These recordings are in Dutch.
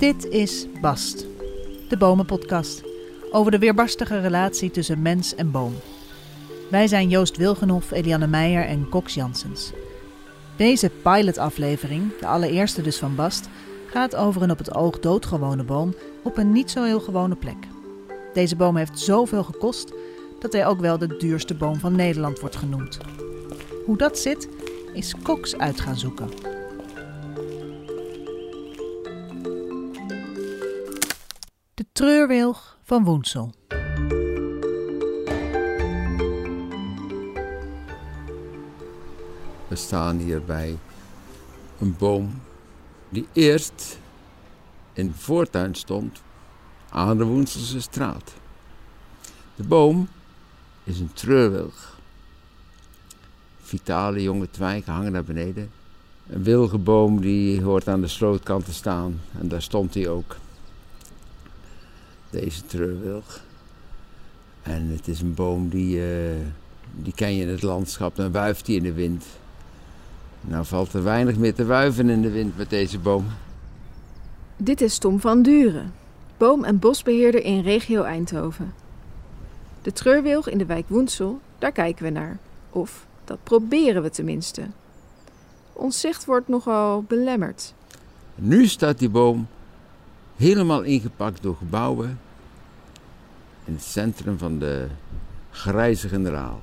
Dit is Bast, de Bomenpodcast, over de weerbarstige relatie tussen mens en boom. Wij zijn Joost Wilgenhoff, Eliane Meijer en Cox Janssens. Deze pilotaflevering, de allereerste dus van Bast, gaat over een op het oog doodgewone boom op een niet zo heel gewone plek. Deze boom heeft zoveel gekost dat hij ook wel de duurste boom van Nederland wordt genoemd. Hoe dat zit, is Cox uit gaan zoeken. Treurwilg van Woensel. We staan hier bij een boom die eerst in de voortuin stond aan de Woenselse straat. De boom is een treurwilg. Vitale jonge twijgen hangen naar beneden. Een wilgenboom die hoort aan de slootkant te staan en daar stond hij ook. Deze treurwilg. En het is een boom die, uh, die ken je in het landschap, dan wuift hij in de wind. Nou valt er weinig meer te wuiven in de wind met deze boom. Dit is Tom van Duren, boom- en bosbeheerder in regio Eindhoven. De treurwilg in de wijk Woensel, daar kijken we naar. Of dat proberen we tenminste. Ons zicht wordt nogal belemmerd. Nu staat die boom helemaal ingepakt door gebouwen in het centrum van de grijze generaal.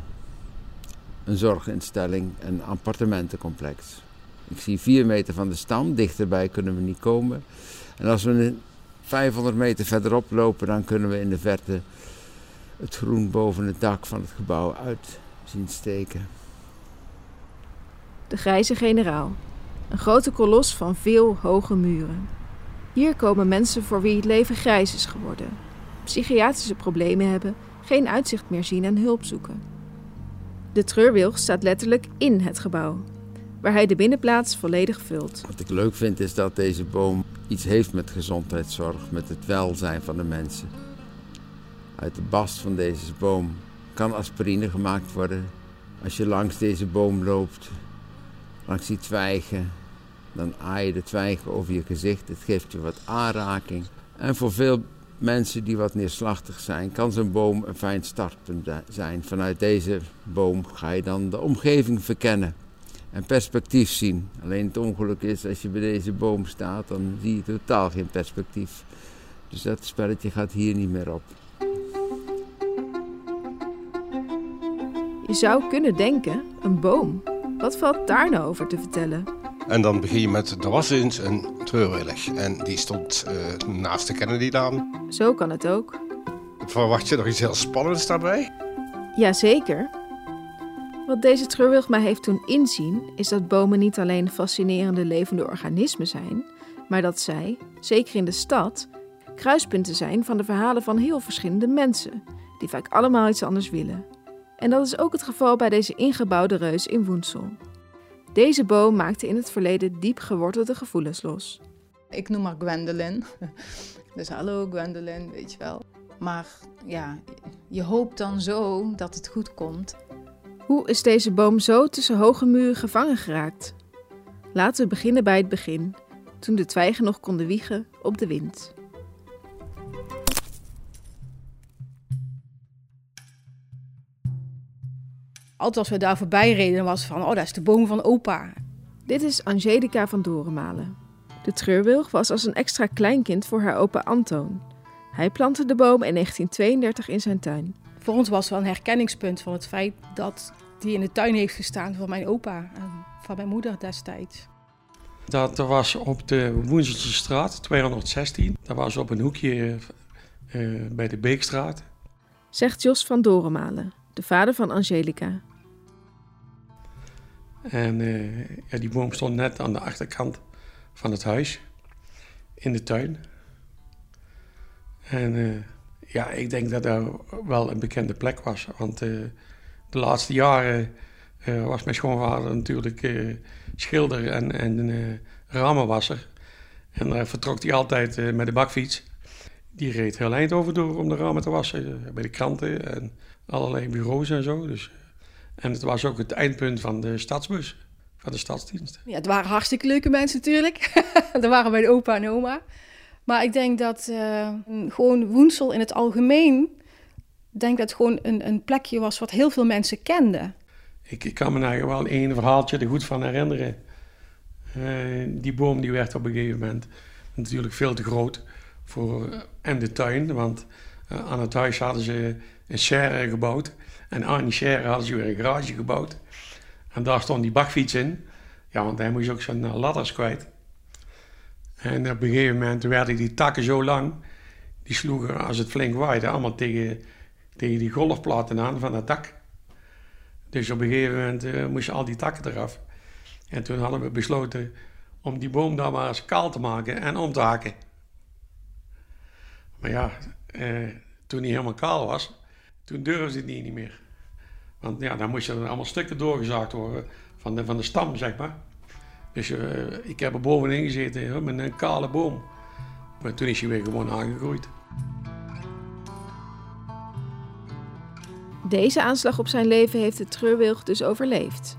Een zorginstelling, een appartementencomplex. Ik zie vier meter van de stam, dichterbij kunnen we niet komen. En als we 500 meter verderop lopen, dan kunnen we in de verte het groen boven het dak van het gebouw uit zien steken. De grijze generaal. Een grote kolos van veel hoge muren. Hier komen mensen voor wie het leven grijs is geworden. Psychiatrische problemen hebben, geen uitzicht meer zien en hulp zoeken. De treurwilg staat letterlijk in het gebouw, waar hij de binnenplaats volledig vult. Wat ik leuk vind is dat deze boom iets heeft met gezondheidszorg, met het welzijn van de mensen. Uit de bast van deze boom kan aspirine gemaakt worden. Als je langs deze boom loopt, langs die twijgen, dan aai je de twijgen over je gezicht. Het geeft je wat aanraking. En voor veel mensen die wat neerslachtig zijn, kan zo'n boom een fijn startpunt zijn. Vanuit deze boom ga je dan de omgeving verkennen en perspectief zien. Alleen het ongeluk is, als je bij deze boom staat, dan zie je totaal geen perspectief. Dus dat spelletje gaat hier niet meer op. Je zou kunnen denken, een boom. Wat valt daar nou over te vertellen? En dan begin je met, er was eens een treurwillig. En die stond uh, naast de Kennedy-laan. Zo kan het ook. Verwacht je nog iets heel spannends daarbij? Jazeker. Wat deze treurwilg mij heeft doen inzien, is dat bomen niet alleen fascinerende levende organismen zijn, maar dat zij, zeker in de stad, kruispunten zijn van de verhalen van heel verschillende mensen, die vaak allemaal iets anders willen. En dat is ook het geval bij deze ingebouwde reus in Woensel. Deze boom maakte in het verleden diep gewortelde gevoelens los. Ik noem haar Gwendolyn. Dus hallo Gwendolyn, weet je wel. Maar ja, je hoopt dan zo dat het goed komt. Hoe is deze boom zo tussen hoge muren gevangen geraakt? Laten we beginnen bij het begin, toen de twijgen nog konden wiegen op de wind. Altijd als we daar voorbij reden, was van, oh, dat is de boom van opa. Dit is Angelica van Dorenmalen. De treurwilg was als een extra kleinkind voor haar opa Antoon. Hij plantte de boom in 1932 in zijn tuin. Voor ons was het wel een herkenningspunt van het feit dat die in de tuin heeft gestaan van mijn opa en van mijn moeder destijds. Dat was op de Woenselse straat 216. Dat was op een hoekje uh, bij de Beekstraat. Zegt Jos van Dorenmalen, de vader van Angelica. En uh, ja, die boom stond net aan de achterkant van het huis, in de tuin. En uh, ja, ik denk dat dat wel een bekende plek was. Want uh, de laatste jaren was mijn schoonvader natuurlijk schilder en, en ramenwasser. En daar vertrok hij altijd met de bakfiets. Die reed heel eind over door om de ramen te wassen. bij de kranten en allerlei bureaus en zo. Dus en het was ook het eindpunt van de stadsbus, van de stadsdienst. Ja, het waren hartstikke leuke mensen natuurlijk. er waren mijn opa en oma. Maar ik denk dat uh, gewoon Woensel in het algemeen... denk dat het gewoon een, een plekje was wat heel veel mensen kenden. Ik, ik kan me daar wel één verhaaltje er goed van herinneren. Uh, die boom die werd op een gegeven moment natuurlijk veel te groot voor uh, en de tuin. Want uh, aan het huis hadden ze een serre gebouwd. En aan die serre hadden ze weer een garage gebouwd. En daar stond die bakfiets in. Ja, want hij moest ook zijn ladders kwijt. En op een gegeven moment werden die takken zo lang. Die sloegen, als het flink waaide, allemaal tegen, tegen die golfplaten aan van het dak. Dus op een gegeven moment uh, moesten al die takken eraf. En toen hadden we besloten om die boom daar maar eens kaal te maken en om te hakken. Maar ja, eh, toen hij helemaal kaal was, toen durfde het niet, meer. Want ja, dan moesten er allemaal stukken doorgezaagd worden van de, van de stam, zeg maar. Dus uh, ik heb er bovenin gezeten met een kale boom. Maar toen is hij weer gewoon aangegroeid. Deze aanslag op zijn leven heeft de treurwilg dus overleefd.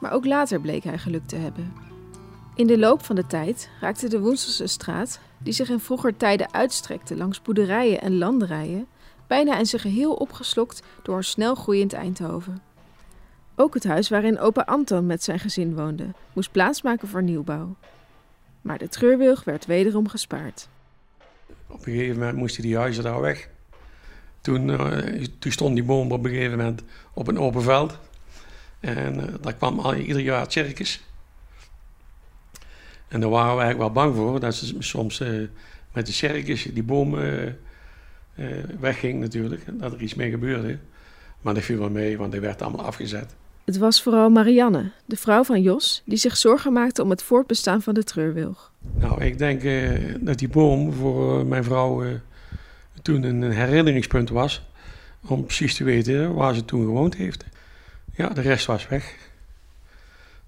Maar ook later bleek hij geluk te hebben. In de loop van de tijd raakte de Woenselse straat, die zich in vroeger tijden uitstrekte langs boerderijen en landerijen, bijna in zijn geheel opgeslokt door een snel groeiend Eindhoven. Ook het huis waarin opa Anton met zijn gezin woonde, moest plaatsmaken voor nieuwbouw. Maar de treurwilg werd wederom gespaard. Op een gegeven moment moesten die huizen daar weg. Toen, toen stond die boom op een gegeven moment op een open veld. En uh, daar kwam al, ieder jaar circus. En daar waren we eigenlijk wel bang voor. Dat ze soms uh, met de circus die boom wegging natuurlijk. Dat er iets mee gebeurde. Maar dat viel wel mee, want die werd allemaal afgezet. Het was vooral Marianne, de vrouw van Jos, die zich zorgen maakte om het voortbestaan van de treurwilg. Nou, ik denk dat die boom voor mijn vrouw toen een herinneringspunt was. Om precies te weten waar ze toen gewoond heeft. Ja, de rest was weg.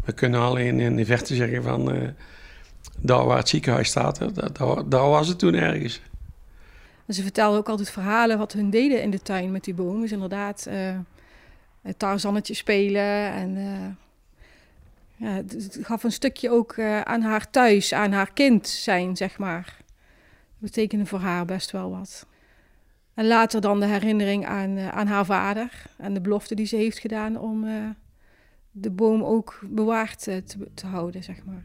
We kunnen alleen in de verte zeggen van... Daar waar het ziekenhuis staat, daar, daar, was het toen ergens. ze vertelden ook altijd verhalen wat hun deden in de tuin met die boom. Dus inderdaad, uh, tarzannetje spelen en... Uh, ja, het gaf een stukje ook aan haar thuis, aan haar kind zijn, zeg maar. Dat betekende voor haar best wel wat. En later dan de herinnering aan, aan haar vader en de belofte die ze heeft gedaan om de boom ook bewaard te, te, houden, zeg maar.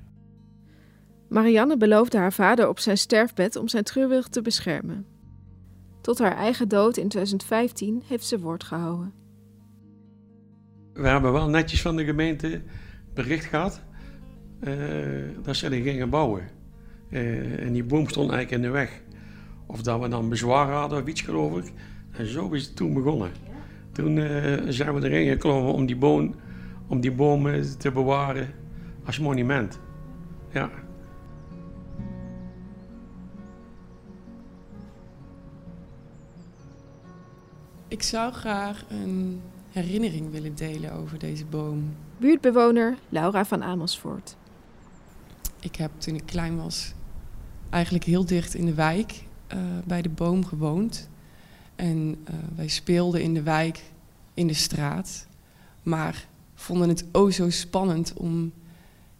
Marianne beloofde haar vader op zijn sterfbed om zijn treurwilg te beschermen. Tot haar eigen dood in 2015 heeft ze woord gehouden. We hebben wel netjes van de gemeente bericht gehad dat ze er gingen bouwen. en die boom stond eigenlijk in de weg. Of dat we dan bezwaar hadden of iets, geloof ik. En zo is het toen begonnen. Toen uh, zijn we erin gekomen om die, boom, om die bomen te bewaren als monument. Ja. Ik zou graag een herinnering willen delen over deze boom. Buurtbewoner Laura van Amersfoort. Ik heb toen ik klein was eigenlijk heel dicht in de wijk uh, bij de boom gewoond. En uh, wij speelden in de wijk, in de straat. Maar vonden het o zo spannend om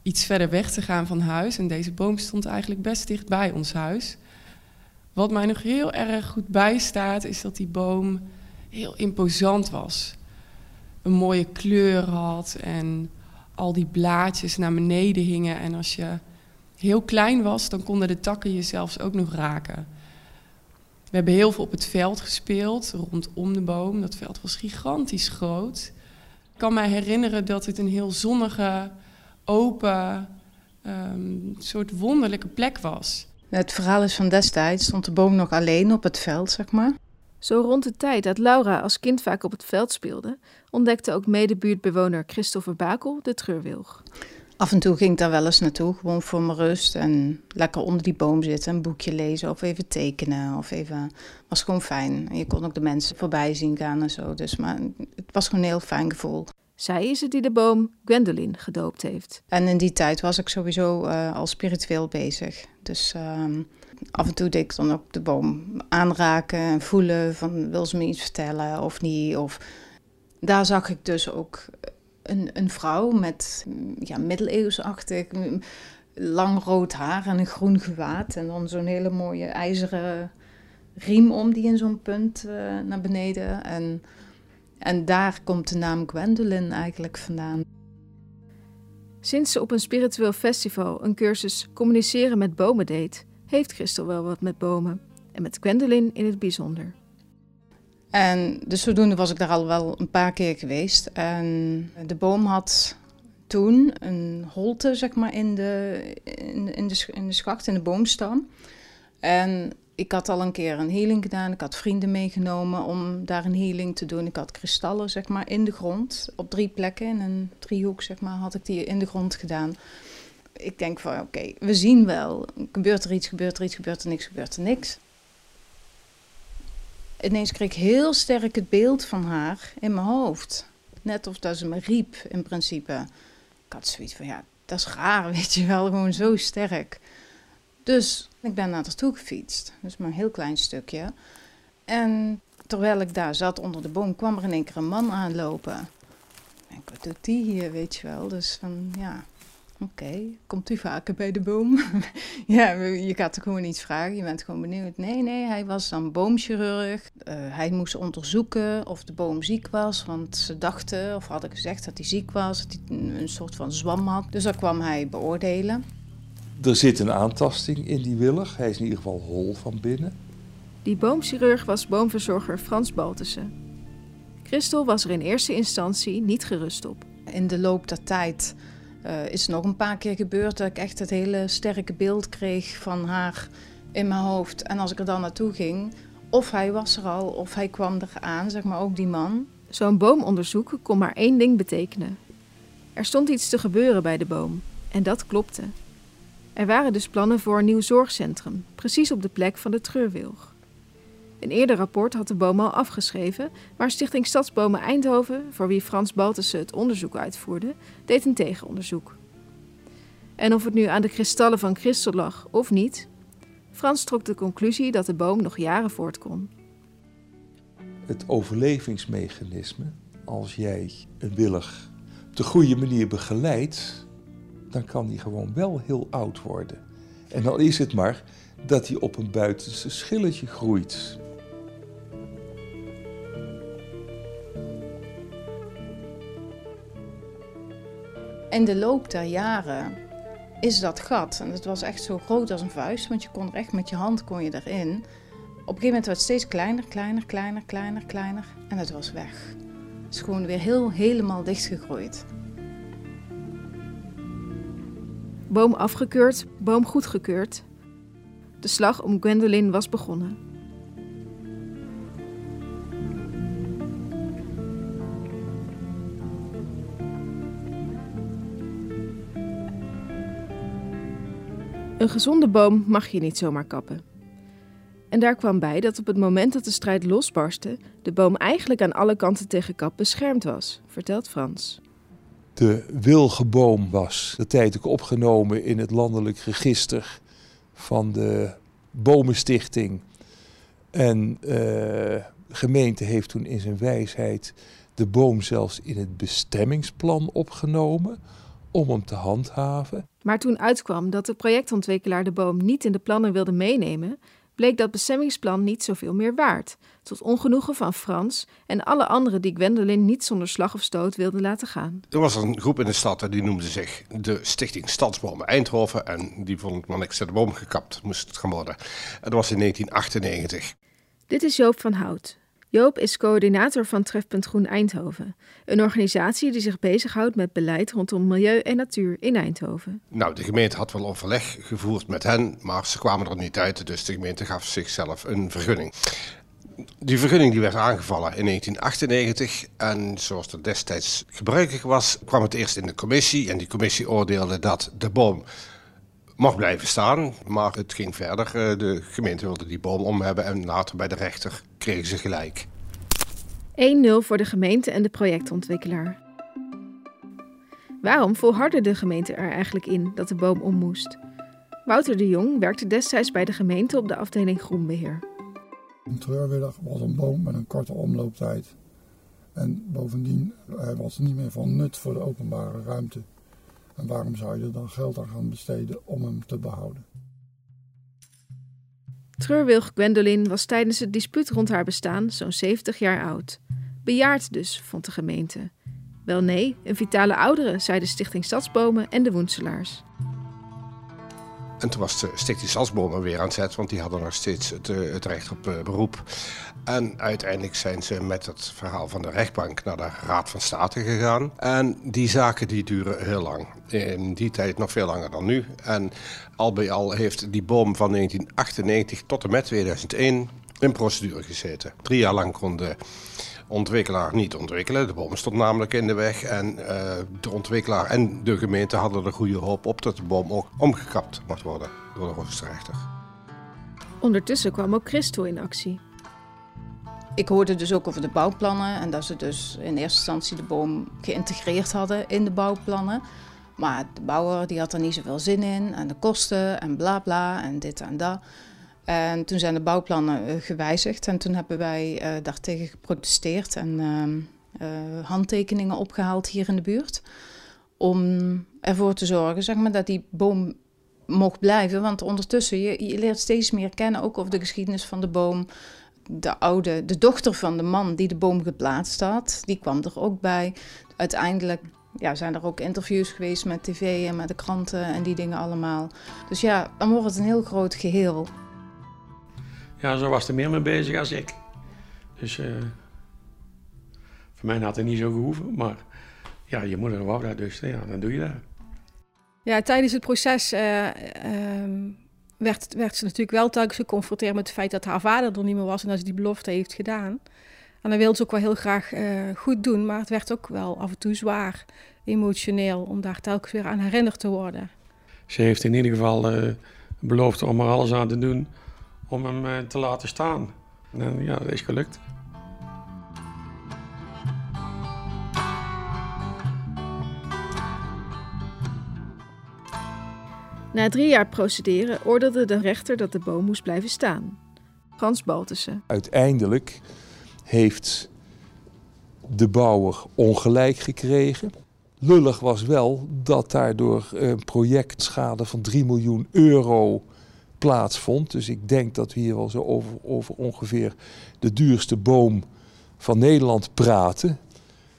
iets verder weg te gaan van huis. En deze boom stond eigenlijk best dicht bij ons huis. Wat mij nog heel erg goed bijstaat, is dat die boom heel imposant was. Een mooie kleur had en al die blaadjes naar beneden hingen. En als je heel klein was, dan konden de takken je zelfs ook nog raken. We hebben heel veel op het veld gespeeld, rondom de boom. Dat veld was gigantisch groot. Ik kan mij herinneren dat het een heel zonnige, open, um, soort wonderlijke plek was. Het verhaal is van destijds, stond de boom nog alleen op het veld, zeg maar. Zo rond de tijd dat Laura als kind vaak op het veld speelde, ontdekte ook medebuurtbewoner Christopher Bakel de treurwilg. Af en toe ging ik daar wel eens naartoe, gewoon voor mijn rust. En lekker onder die boom zitten, een boekje lezen of even tekenen. Of even, was gewoon fijn. En je kon ook de mensen voorbij zien gaan en zo. Dus maar het was gewoon een heel fijn gevoel. Zij is het die de boom Gwendolyn gedoopt heeft. En in die tijd was ik sowieso uh, al spiritueel bezig. Dus uh, af en toe deed ik dan ook de boom aanraken en voelen van wil ze me iets vertellen of niet. Of daar zag ik dus ook een, een vrouw met ja, middeleeuwsachtig lang rood haar en een groen gewaad. En dan zo'n hele mooie ijzeren riem om die in zo'n punt uh, naar beneden. En, en daar komt de naam Gwendolyn eigenlijk vandaan. Sinds ze op een spiritueel festival een cursus communiceren met bomen deed, heeft Christel wel wat met bomen. En met Gwendolyn in het bijzonder. En dus zodoende was ik daar al wel een paar keer geweest. En de boom had toen een holte, zeg maar, in de, in, in, de, in de schacht, in de boomstam. En ik had al een keer een healing gedaan. Ik had vrienden meegenomen om daar een healing te doen. Ik had kristallen, zeg maar, in de grond. Op drie plekken, in een driehoek, zeg maar, had ik die in de grond gedaan. Ik denk van, oké, we zien wel. Gebeurt er iets, gebeurt er iets, gebeurt er niks, gebeurt er niks. Ineens kreeg ik heel sterk het beeld van haar in mijn hoofd. Net of dat ze me riep, in principe. Ik had zoiets van, ja, dat is raar, weet je wel, gewoon zo sterk. Dus ik ben naar toe gefietst, dus maar een heel klein stukje. En terwijl ik daar zat onder de boom, kwam er in één keer een man aanlopen. Denk, wat doet die hier, weet je wel? Dus van, ja, oké, komt u vaker bij de boom? ja, je gaat er gewoon iets vragen, je bent gewoon benieuwd. Nee, nee, hij was dan boomchirurg. Uh, hij moest onderzoeken of de boom ziek was, want ze dachten, of hadden gezegd dat hij ziek was, dat hij een, een soort van zwam had. Dus dat kwam hij beoordelen. Er zit een aantasting in die willig. Hij is in ieder geval hol van binnen. Die boomchirurg was boomverzorger Frans Baltussen. Christel was er in eerste instantie niet gerust op. In de loop der tijd uh, is nog een paar keer gebeurd dat ik echt het hele sterke beeld kreeg van haar in mijn hoofd. En als ik er dan naartoe ging, of hij was er al of hij kwam er aan, zeg maar ook die man. Zo'n boomonderzoek kon maar één ding betekenen. Er stond iets te gebeuren bij de boom. En dat klopte. Er waren dus plannen voor een nieuw zorgcentrum, precies op de plek van de treurwilg. Een eerder rapport had de boom al afgeschreven, maar Stichting Stadsbomen Eindhoven, voor wie Frans Baltussen het onderzoek uitvoerde, deed een tegenonderzoek. En of het nu aan de kristallen van Christel lag of niet, Frans trok de conclusie dat de boom nog jaren voort kon. Het overlevingsmechanisme, als jij een willig op de goede manier begeleidt, dan kan die gewoon wel heel oud worden. En dan is het maar dat hij op een buitenste schilletje groeit. In de loop der jaren is dat gat, en het was echt zo groot als een vuist, want je kon er echt met je hand kon je erin. Op een gegeven moment werd het steeds kleiner, kleiner, kleiner, kleiner, kleiner en het was weg. Het is gewoon weer heel helemaal dichtgegroeid. Boom afgekeurd, boom goedgekeurd. De slag om Gwendolyn was begonnen. Een gezonde boom mag je niet zomaar kappen. En daar kwam bij dat op het moment dat de strijd losbarstte, de boom eigenlijk aan alle kanten tegen kap beschermd was, vertelt Frans. De wilgeboom was de tijd ook opgenomen in het landelijk register van de Bomenstichting. En uh, de gemeente heeft toen in zijn wijsheid de boom zelfs in het bestemmingsplan opgenomen om hem te handhaven. Maar toen uitkwam dat de projectontwikkelaar de boom niet in de plannen wilde meenemen, bleek dat bestemmingsplan niet zoveel meer waard, tot ongenoegen van Frans en alle anderen die Gwendolyn niet zonder slag of stoot wilden laten gaan. Er was een groep in de stad en die noemde zich de Stichting Stadsbomen Eindhoven en die vond maar niks de boom gekapt moest het gaan worden. En dat was in 1998. Dit is Joop van Hout, Joop is coördinator van Trefpunt Groen Eindhoven, een organisatie die zich bezighoudt met beleid rondom milieu en natuur in Eindhoven. Nou, de gemeente had wel overleg gevoerd met hen, maar ze kwamen er niet uit, dus de gemeente gaf zichzelf een vergunning. Die vergunning die werd aangevallen in 1998 en zoals dat destijds gebruikelijk was, kwam het eerst in de commissie en die commissie oordeelde dat de boom mag blijven staan. Maar het ging verder. Eh, de gemeente wilde die boom om hebben en later bij de rechter kregen ze gelijk. 1-0 voor de gemeente en de projectontwikkelaar. Waarom volhardde de gemeente er eigenlijk in dat de boom om moest? Wouter de Jong werkte destijds bij de gemeente op de afdeling groenbeheer. Een treurwillig was een boom met een korte omlooptijd. En bovendien hij was niet meer van nut voor de openbare ruimte. En waarom zou je dan geld aan gaan besteden om hem te behouden? Treurwilg Gwendolyn was tijdens het dispuut rond haar bestaan zo'n 70 jaar oud. Bejaard dus, vond de gemeente. Wel nee, een vitale oudere, zei de Stichting Stadsbomen en de Woenselaars. En toen was de Stichting Stadsbomen weer aan het zet, want die hadden nog steeds het, eh, het recht op uh, beroep. En uiteindelijk zijn ze met het verhaal van de rechtbank naar de Raad van State gegaan. En die zaken die duren heel lang. In die tijd nog veel langer dan nu. En al bij al heeft die boom van 1998 tot en met 2001 in procedure gezeten. Drie jaar lang kon de ontwikkelaar niet ontwikkelen. De boom stond namelijk in de weg. En uh, de ontwikkelaar en de gemeente hadden er goede hoop op dat de boom ook omgekapt mocht worden door de hoogstrechter. Ondertussen kwam ook Christo in actie. Ik hoorde dus ook over de bouwplannen en dat ze dus in eerste instantie de boom geïntegreerd hadden in de bouwplannen. Maar de bouwer die had er niet zoveel zin in en de kosten en bla bla en dit en dat. En toen zijn de bouwplannen eh, gewijzigd en toen hebben wij uh, daartegen geprotesteerd en uh, handtekeningen opgehaald hier in de buurt. Om ervoor te zorgen zeg maar, dat die boom mocht blijven. Want ondertussen, je, je leert steeds meer kennen ook over de geschiedenis van de boom. De oude, de dochter van de man die de boom geplaatst had, die kwam er ook bij. Uiteindelijk ja, zijn er ook interviews geweest met tv en met de kranten en die dingen allemaal. Dus ja, dan wordt het een heel groot geheel. Ja, zo was er meer mee bezig als ik. Dus uh, voor mij had het niet zo gehoeven. Maar ja, je moeder wou dat, dus ja, dan doe je dat. Ja, tijdens het proces uh, um, werd, werd ze natuurlijk wel telkens geconfronteerd met het feit dat haar vader er niet meer was en dat ze die belofte heeft gedaan. En dat wilde ze ook wel heel graag uh, goed doen, maar het werd ook wel af en toe zwaar emotioneel om daar telkens weer aan herinnerd te worden. Ze heeft in ieder geval uh, beloofd om er alles aan te doen om hem uh, te laten staan. En ja, dat is gelukt. Na drie jaar procederen oordeelde de rechter dat de boom moest blijven staan. Frans Baltussen. Uiteindelijk heeft de bouwer ongelijk gekregen. Lullig was wel dat daardoor een projectschade van 3 miljoen euro plaatsvond. Dus ik denk dat we hier wel zo over, over ongeveer de duurste boom van Nederland praten.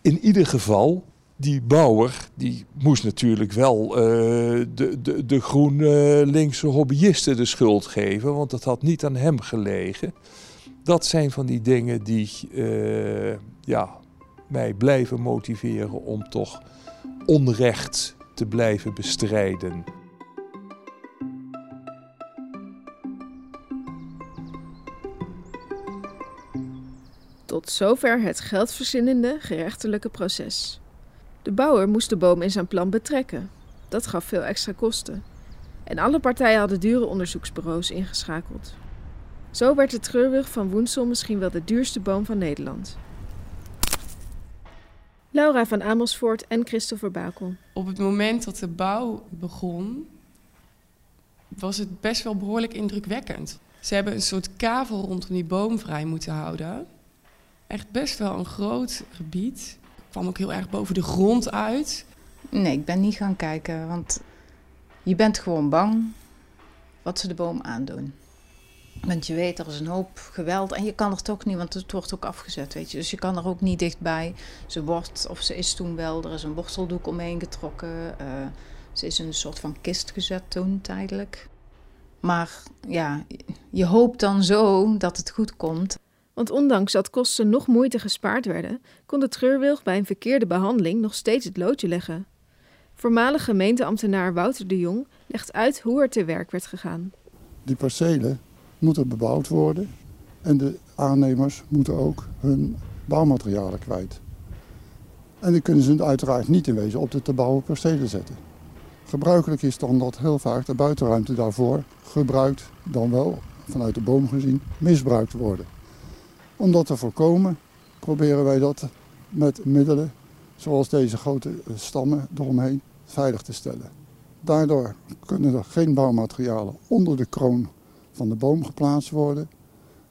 In ieder geval, die bouwer die moest natuurlijk wel uh, de, de, de GroenLinkse hobbyisten de schuld geven, want dat had niet aan hem gelegen. Dat zijn van die dingen die uh, ja, mij blijven motiveren om toch onrecht te blijven bestrijden. Tot zover het geldverzinnende gerechtelijke proces. De bouwer moest de boom in zijn plan betrekken. Dat gaf veel extra kosten. En alle partijen hadden dure onderzoeksbureaus ingeschakeld. Zo werd de treurwilg van Woensel misschien wel de duurste boom van Nederland. Laura van Amersfoort en Christopher Bakel. Op het moment dat de bouw begon, was het best wel behoorlijk indrukwekkend. Ze hebben een soort kavel rondom die boom vrij moeten houden. Echt best wel een groot gebied. Kwam ook heel erg boven de grond uit. Nee, ik ben niet gaan kijken, want je bent gewoon bang wat ze de boom aandoen. Want je weet, er is een hoop geweld en je kan er toch niet, want het wordt ook afgezet, weet je. Dus je kan er ook niet dichtbij. Ze wordt, of ze is toen wel, er is een worteldoek omheen getrokken. Uh, ze is in een soort van kist gezet toen, tijdelijk. Maar ja, je hoopt dan zo dat het goed komt. Want ondanks dat kosten nog moeite gespaard werden, kon de treurwilg bij een verkeerde behandeling nog steeds het loodje leggen. Voormalig gemeenteambtenaar Wouter de Jong legt uit hoe er te werk werd gegaan. Die percelen moeten bebouwd worden en de aannemers moeten ook hun bouwmaterialen kwijt. En die kunnen ze uiteraard niet in wezen op de te bouwen percelen zetten. Gebruikelijk is dan dat heel vaak de buitenruimte daarvoor gebruikt, dan wel vanuit de boom gezien, misbruikt worden. Om dat te voorkomen proberen wij dat met middelen zoals deze grote stammen eromheen veilig te stellen. Daardoor kunnen er geen bouwmaterialen onder de kroon van de boom geplaatst worden.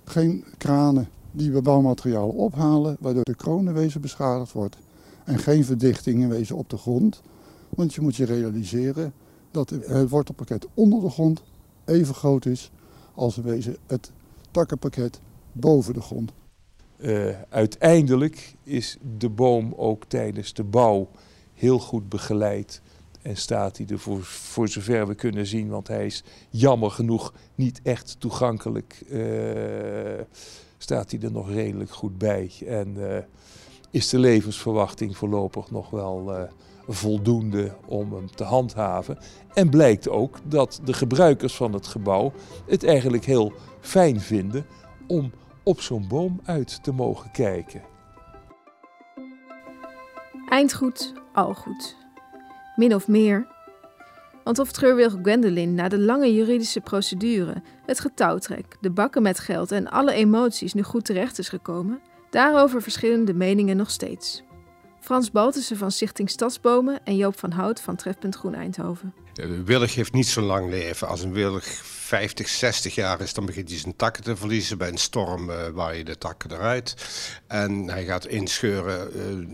Geen kranen die we bouwmaterialen ophalen, waardoor de kroon in wezen beschadigd wordt. En geen verdichting in wezen op de grond, Want je moet je realiseren dat het wortelpakket onder de grond even groot is als wezen het takkenpakket boven de grond. Uh, uiteindelijk is de boom ook tijdens de bouw heel goed begeleid. En staat hij er voor, zover we kunnen zien, want hij is jammer genoeg niet echt toegankelijk. Uh, staat hij er nog redelijk goed bij. En uh, is de levensverwachting voorlopig nog wel voldoende om hem te handhaven. En blijkt ook dat de gebruikers van het gebouw het eigenlijk heel fijn vinden om op zo'n boom uit te mogen kijken. Eindgoed, al goed. Min of meer. Want of treurwilg Gwendolyn na de lange juridische procedure, het getouwtrek, de bakken met geld en alle emoties nu goed terecht is gekomen, daarover verschillen de meningen nog steeds. Frans Baltussen van Stichting Stadsbomen en Joop van Hout van Trefpunt Groen Eindhoven. De willig heeft niet zo lang leven. Als een willig 50, 60 jaar is, dan begint hij zijn takken te verliezen. Bij een storm uh, waai je de takken eruit. En hij gaat inscheuren. Uh,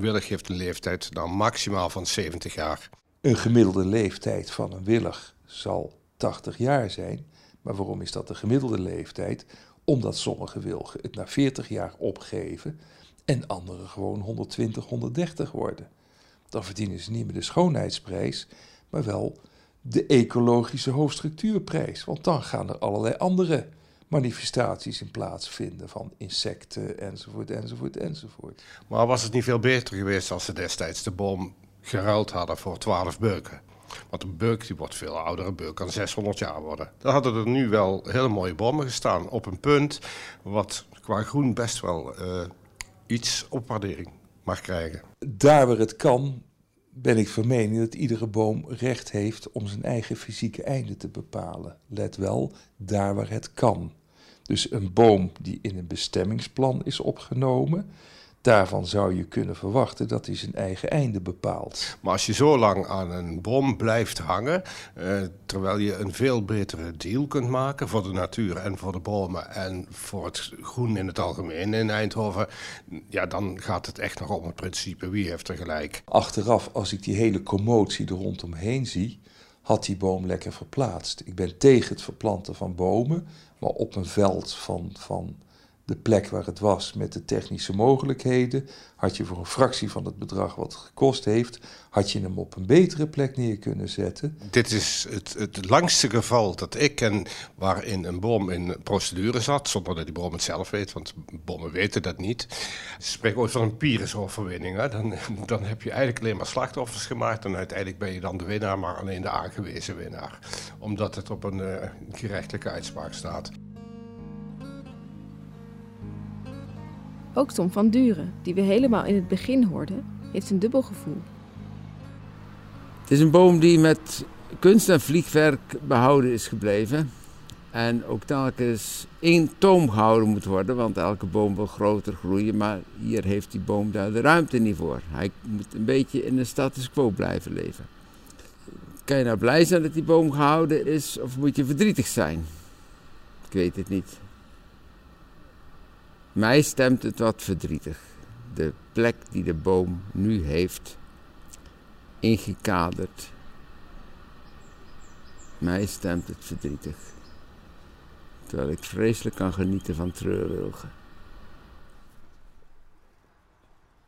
willig heeft een leeftijd dan maximaal van 70 jaar. Een gemiddelde leeftijd van een willig zal 80 jaar zijn. Maar waarom is dat de gemiddelde leeftijd? Omdat sommige wilgen het na 40 jaar opgeven en anderen gewoon 120, 130 worden. Dan verdienen ze niet meer de schoonheidsprijs, maar wel de ecologische hoofdstructuurprijs. Want dan gaan er allerlei andere manifestaties in plaatsvinden van insecten enzovoort, enzovoort, enzovoort. Maar was het niet veel beter geweest als ze destijds de boom geruild hadden voor 12 beuken? Want een beuk die wordt veel ouder, een beuk kan 600 jaar worden. Dan hadden er nu wel hele mooie bomen gestaan op een punt wat qua groen best wel uh, iets opwaardering mag krijgen. Daar waar het kan, ben ik van mening dat iedere boom recht heeft om zijn eigen fysieke einde te bepalen. Let wel, daar waar het kan. Dus een boom die in een bestemmingsplan is opgenomen, Daarvan zou je kunnen verwachten dat hij zijn eigen einde bepaalt. Maar als je zo lang aan een bom blijft hangen, eh, terwijl je een veel betere deal kunt maken voor de natuur en voor de bomen en voor het groen in het algemeen in Eindhoven, ja, dan gaat het echt nog om het principe wie heeft er gelijk. Achteraf, als ik die hele commotie er rondomheen zie, had die boom lekker verplaatst. Ik ben tegen het verplanten van bomen, maar op een veld van, van de plek waar het was met de technische mogelijkheden, had je voor een fractie van het bedrag wat het gekost heeft, had je hem op een betere plek neer kunnen zetten. Dit is het, het langste geval dat ik ken waarin een bom in procedure zat, zonder dat die bom het zelf weet, want bommen weten dat niet. Ze spreken ooit van een Pyrrhus-overwinning. Dan, dan heb je eigenlijk alleen maar slachtoffers gemaakt en uiteindelijk ben je dan de winnaar, maar alleen de aangewezen winnaar. Omdat het op een uh, gerechtelijke uitspraak staat. Ook Tom van Duren, die we helemaal in het begin hoorden, heeft een dubbel gevoel. Het is een boom die met kunst en vliegwerk behouden is gebleven. En ook telkens één toom gehouden moet worden, want elke boom wil groter groeien. Maar hier heeft die boom daar de ruimte niet voor. Hij moet een beetje in de status quo blijven leven. Kan je nou blij zijn dat die boom gehouden is, of moet je verdrietig zijn? Ik weet het niet. Mij stemt het wat verdrietig. De plek die de boom nu heeft, ingekaderd. Mij stemt het verdrietig. Terwijl ik vreselijk kan genieten van treurwilgen.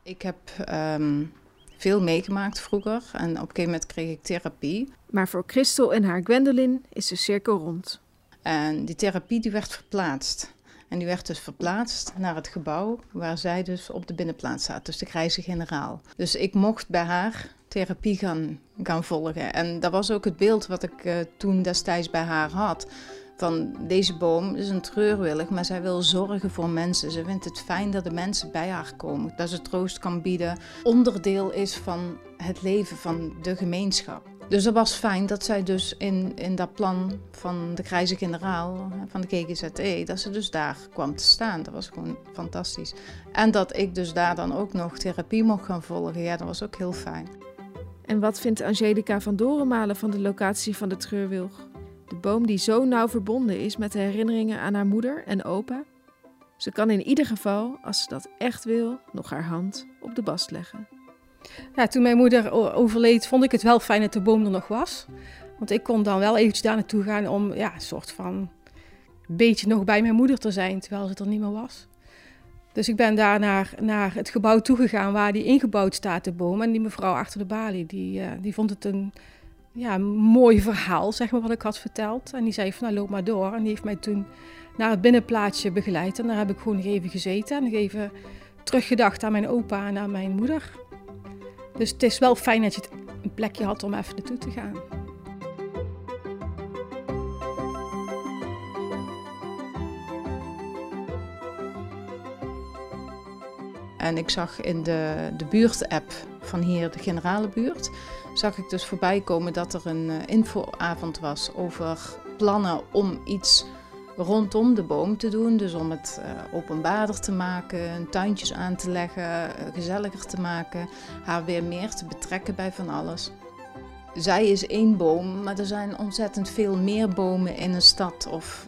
Ik heb um, veel meegemaakt vroeger en op een gegeven moment kreeg ik therapie. Maar voor Christel en haar Gwendolyn is de cirkel rond. En die therapie die werd verplaatst. En die werd dus verplaatst naar het gebouw waar zij dus op de binnenplaats zat, dus de grijze generaal. Dus ik mocht bij haar therapie gaan, gaan volgen. En dat was ook het beeld wat ik uh, toen destijds bij haar had. Van deze boom is een treurwillig, maar zij wil zorgen voor mensen. Ze vindt het fijn dat de mensen bij haar komen, dat ze troost kan bieden. Onderdeel is van het leven van de gemeenschap. Dus dat was fijn dat zij dus in, in dat plan van de grijze generaal, van de KGZE, dat ze dus daar kwam te staan. Dat was gewoon fantastisch. En dat ik dus daar dan ook nog therapie mocht gaan volgen, ja, dat was ook heel fijn. En wat vindt Angelica van Dorenmalen van de locatie van de treurwilg? De boom die zo nauw verbonden is met de herinneringen aan haar moeder en opa? Ze kan in ieder geval, als ze dat echt wil, nog haar hand op de bast leggen. Ja, toen mijn moeder overleed, vond ik het wel fijn dat de boom er nog was. Want ik kon dan wel eventjes daar naartoe gaan om ja, een soort van beetje nog bij mijn moeder te zijn, terwijl ze er niet meer was. Dus ik ben daar naar, naar het gebouw toegegaan waar die ingebouwd staat, de boom. En die mevrouw achter de balie, die, uh, die vond het een ja, mooi verhaal, zeg maar, wat ik had verteld. En die zei van, nou, loop maar door. En die heeft mij toen naar het binnenplaatsje begeleid. En daar heb ik gewoon even gezeten en even teruggedacht aan mijn opa en aan mijn moeder. Dus het is wel fijn dat je een plekje had om even naartoe te gaan. En ik zag in de, de buurt-app van hier, de generale buurt, zag ik dus voorbij komen dat er een uh, infoavond was over plannen om iets rondom de boom te doen. Dus om het uh, openbaarder te maken, tuintjes aan te leggen, uh, gezelliger te maken, haar weer meer te betrekken bij van alles. Zij is één boom, maar er zijn ontzettend veel meer bomen in een stad of,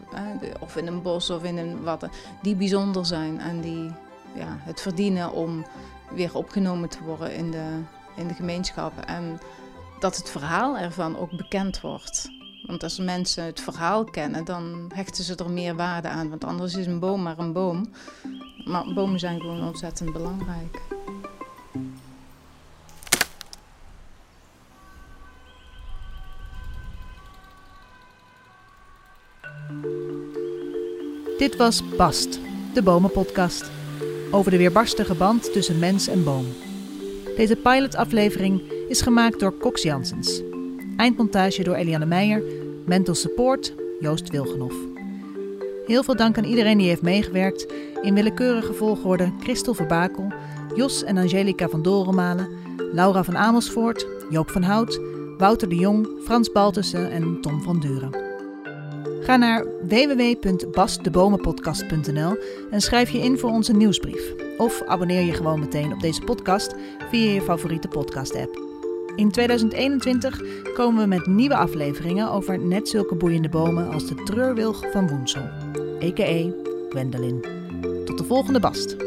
of in een bos of in een wat die bijzonder zijn en die ja, het verdienen om weer opgenomen te worden in de, in de gemeenschap. En dat het verhaal ervan ook bekend wordt. Want als mensen het verhaal kennen, dan hechten ze er meer waarde aan. Want anders is een boom maar een boom. Maar bomen zijn gewoon ontzettend belangrijk. Dit was Bast, de Bomenpodcast over de weerbarstige band tussen mens en boom. Deze pilotaflevering is gemaakt door Cox Janssens. Eindmontage door Eliane Meijer, mental support Joost Wilgenhof. Heel veel dank aan iedereen die heeft meegewerkt. In willekeurige volgorde Christel Verbakel, Jos en Angelica van Dorenmalen, Laura van Amersfoort, Joop van Hout, Wouter de Jong, Frans Baltussen en Tom van Duren. Ga naar www.basdebomenpodcast.nl en schrijf je in voor onze nieuwsbrief. Of abonneer je gewoon meteen op deze podcast via je favoriete podcast-app. In 2021 komen we met nieuwe afleveringen over net zulke boeiende bomen als de treurwilg van Woensel, a.k.a. Gwendolyn. Tot de volgende bast.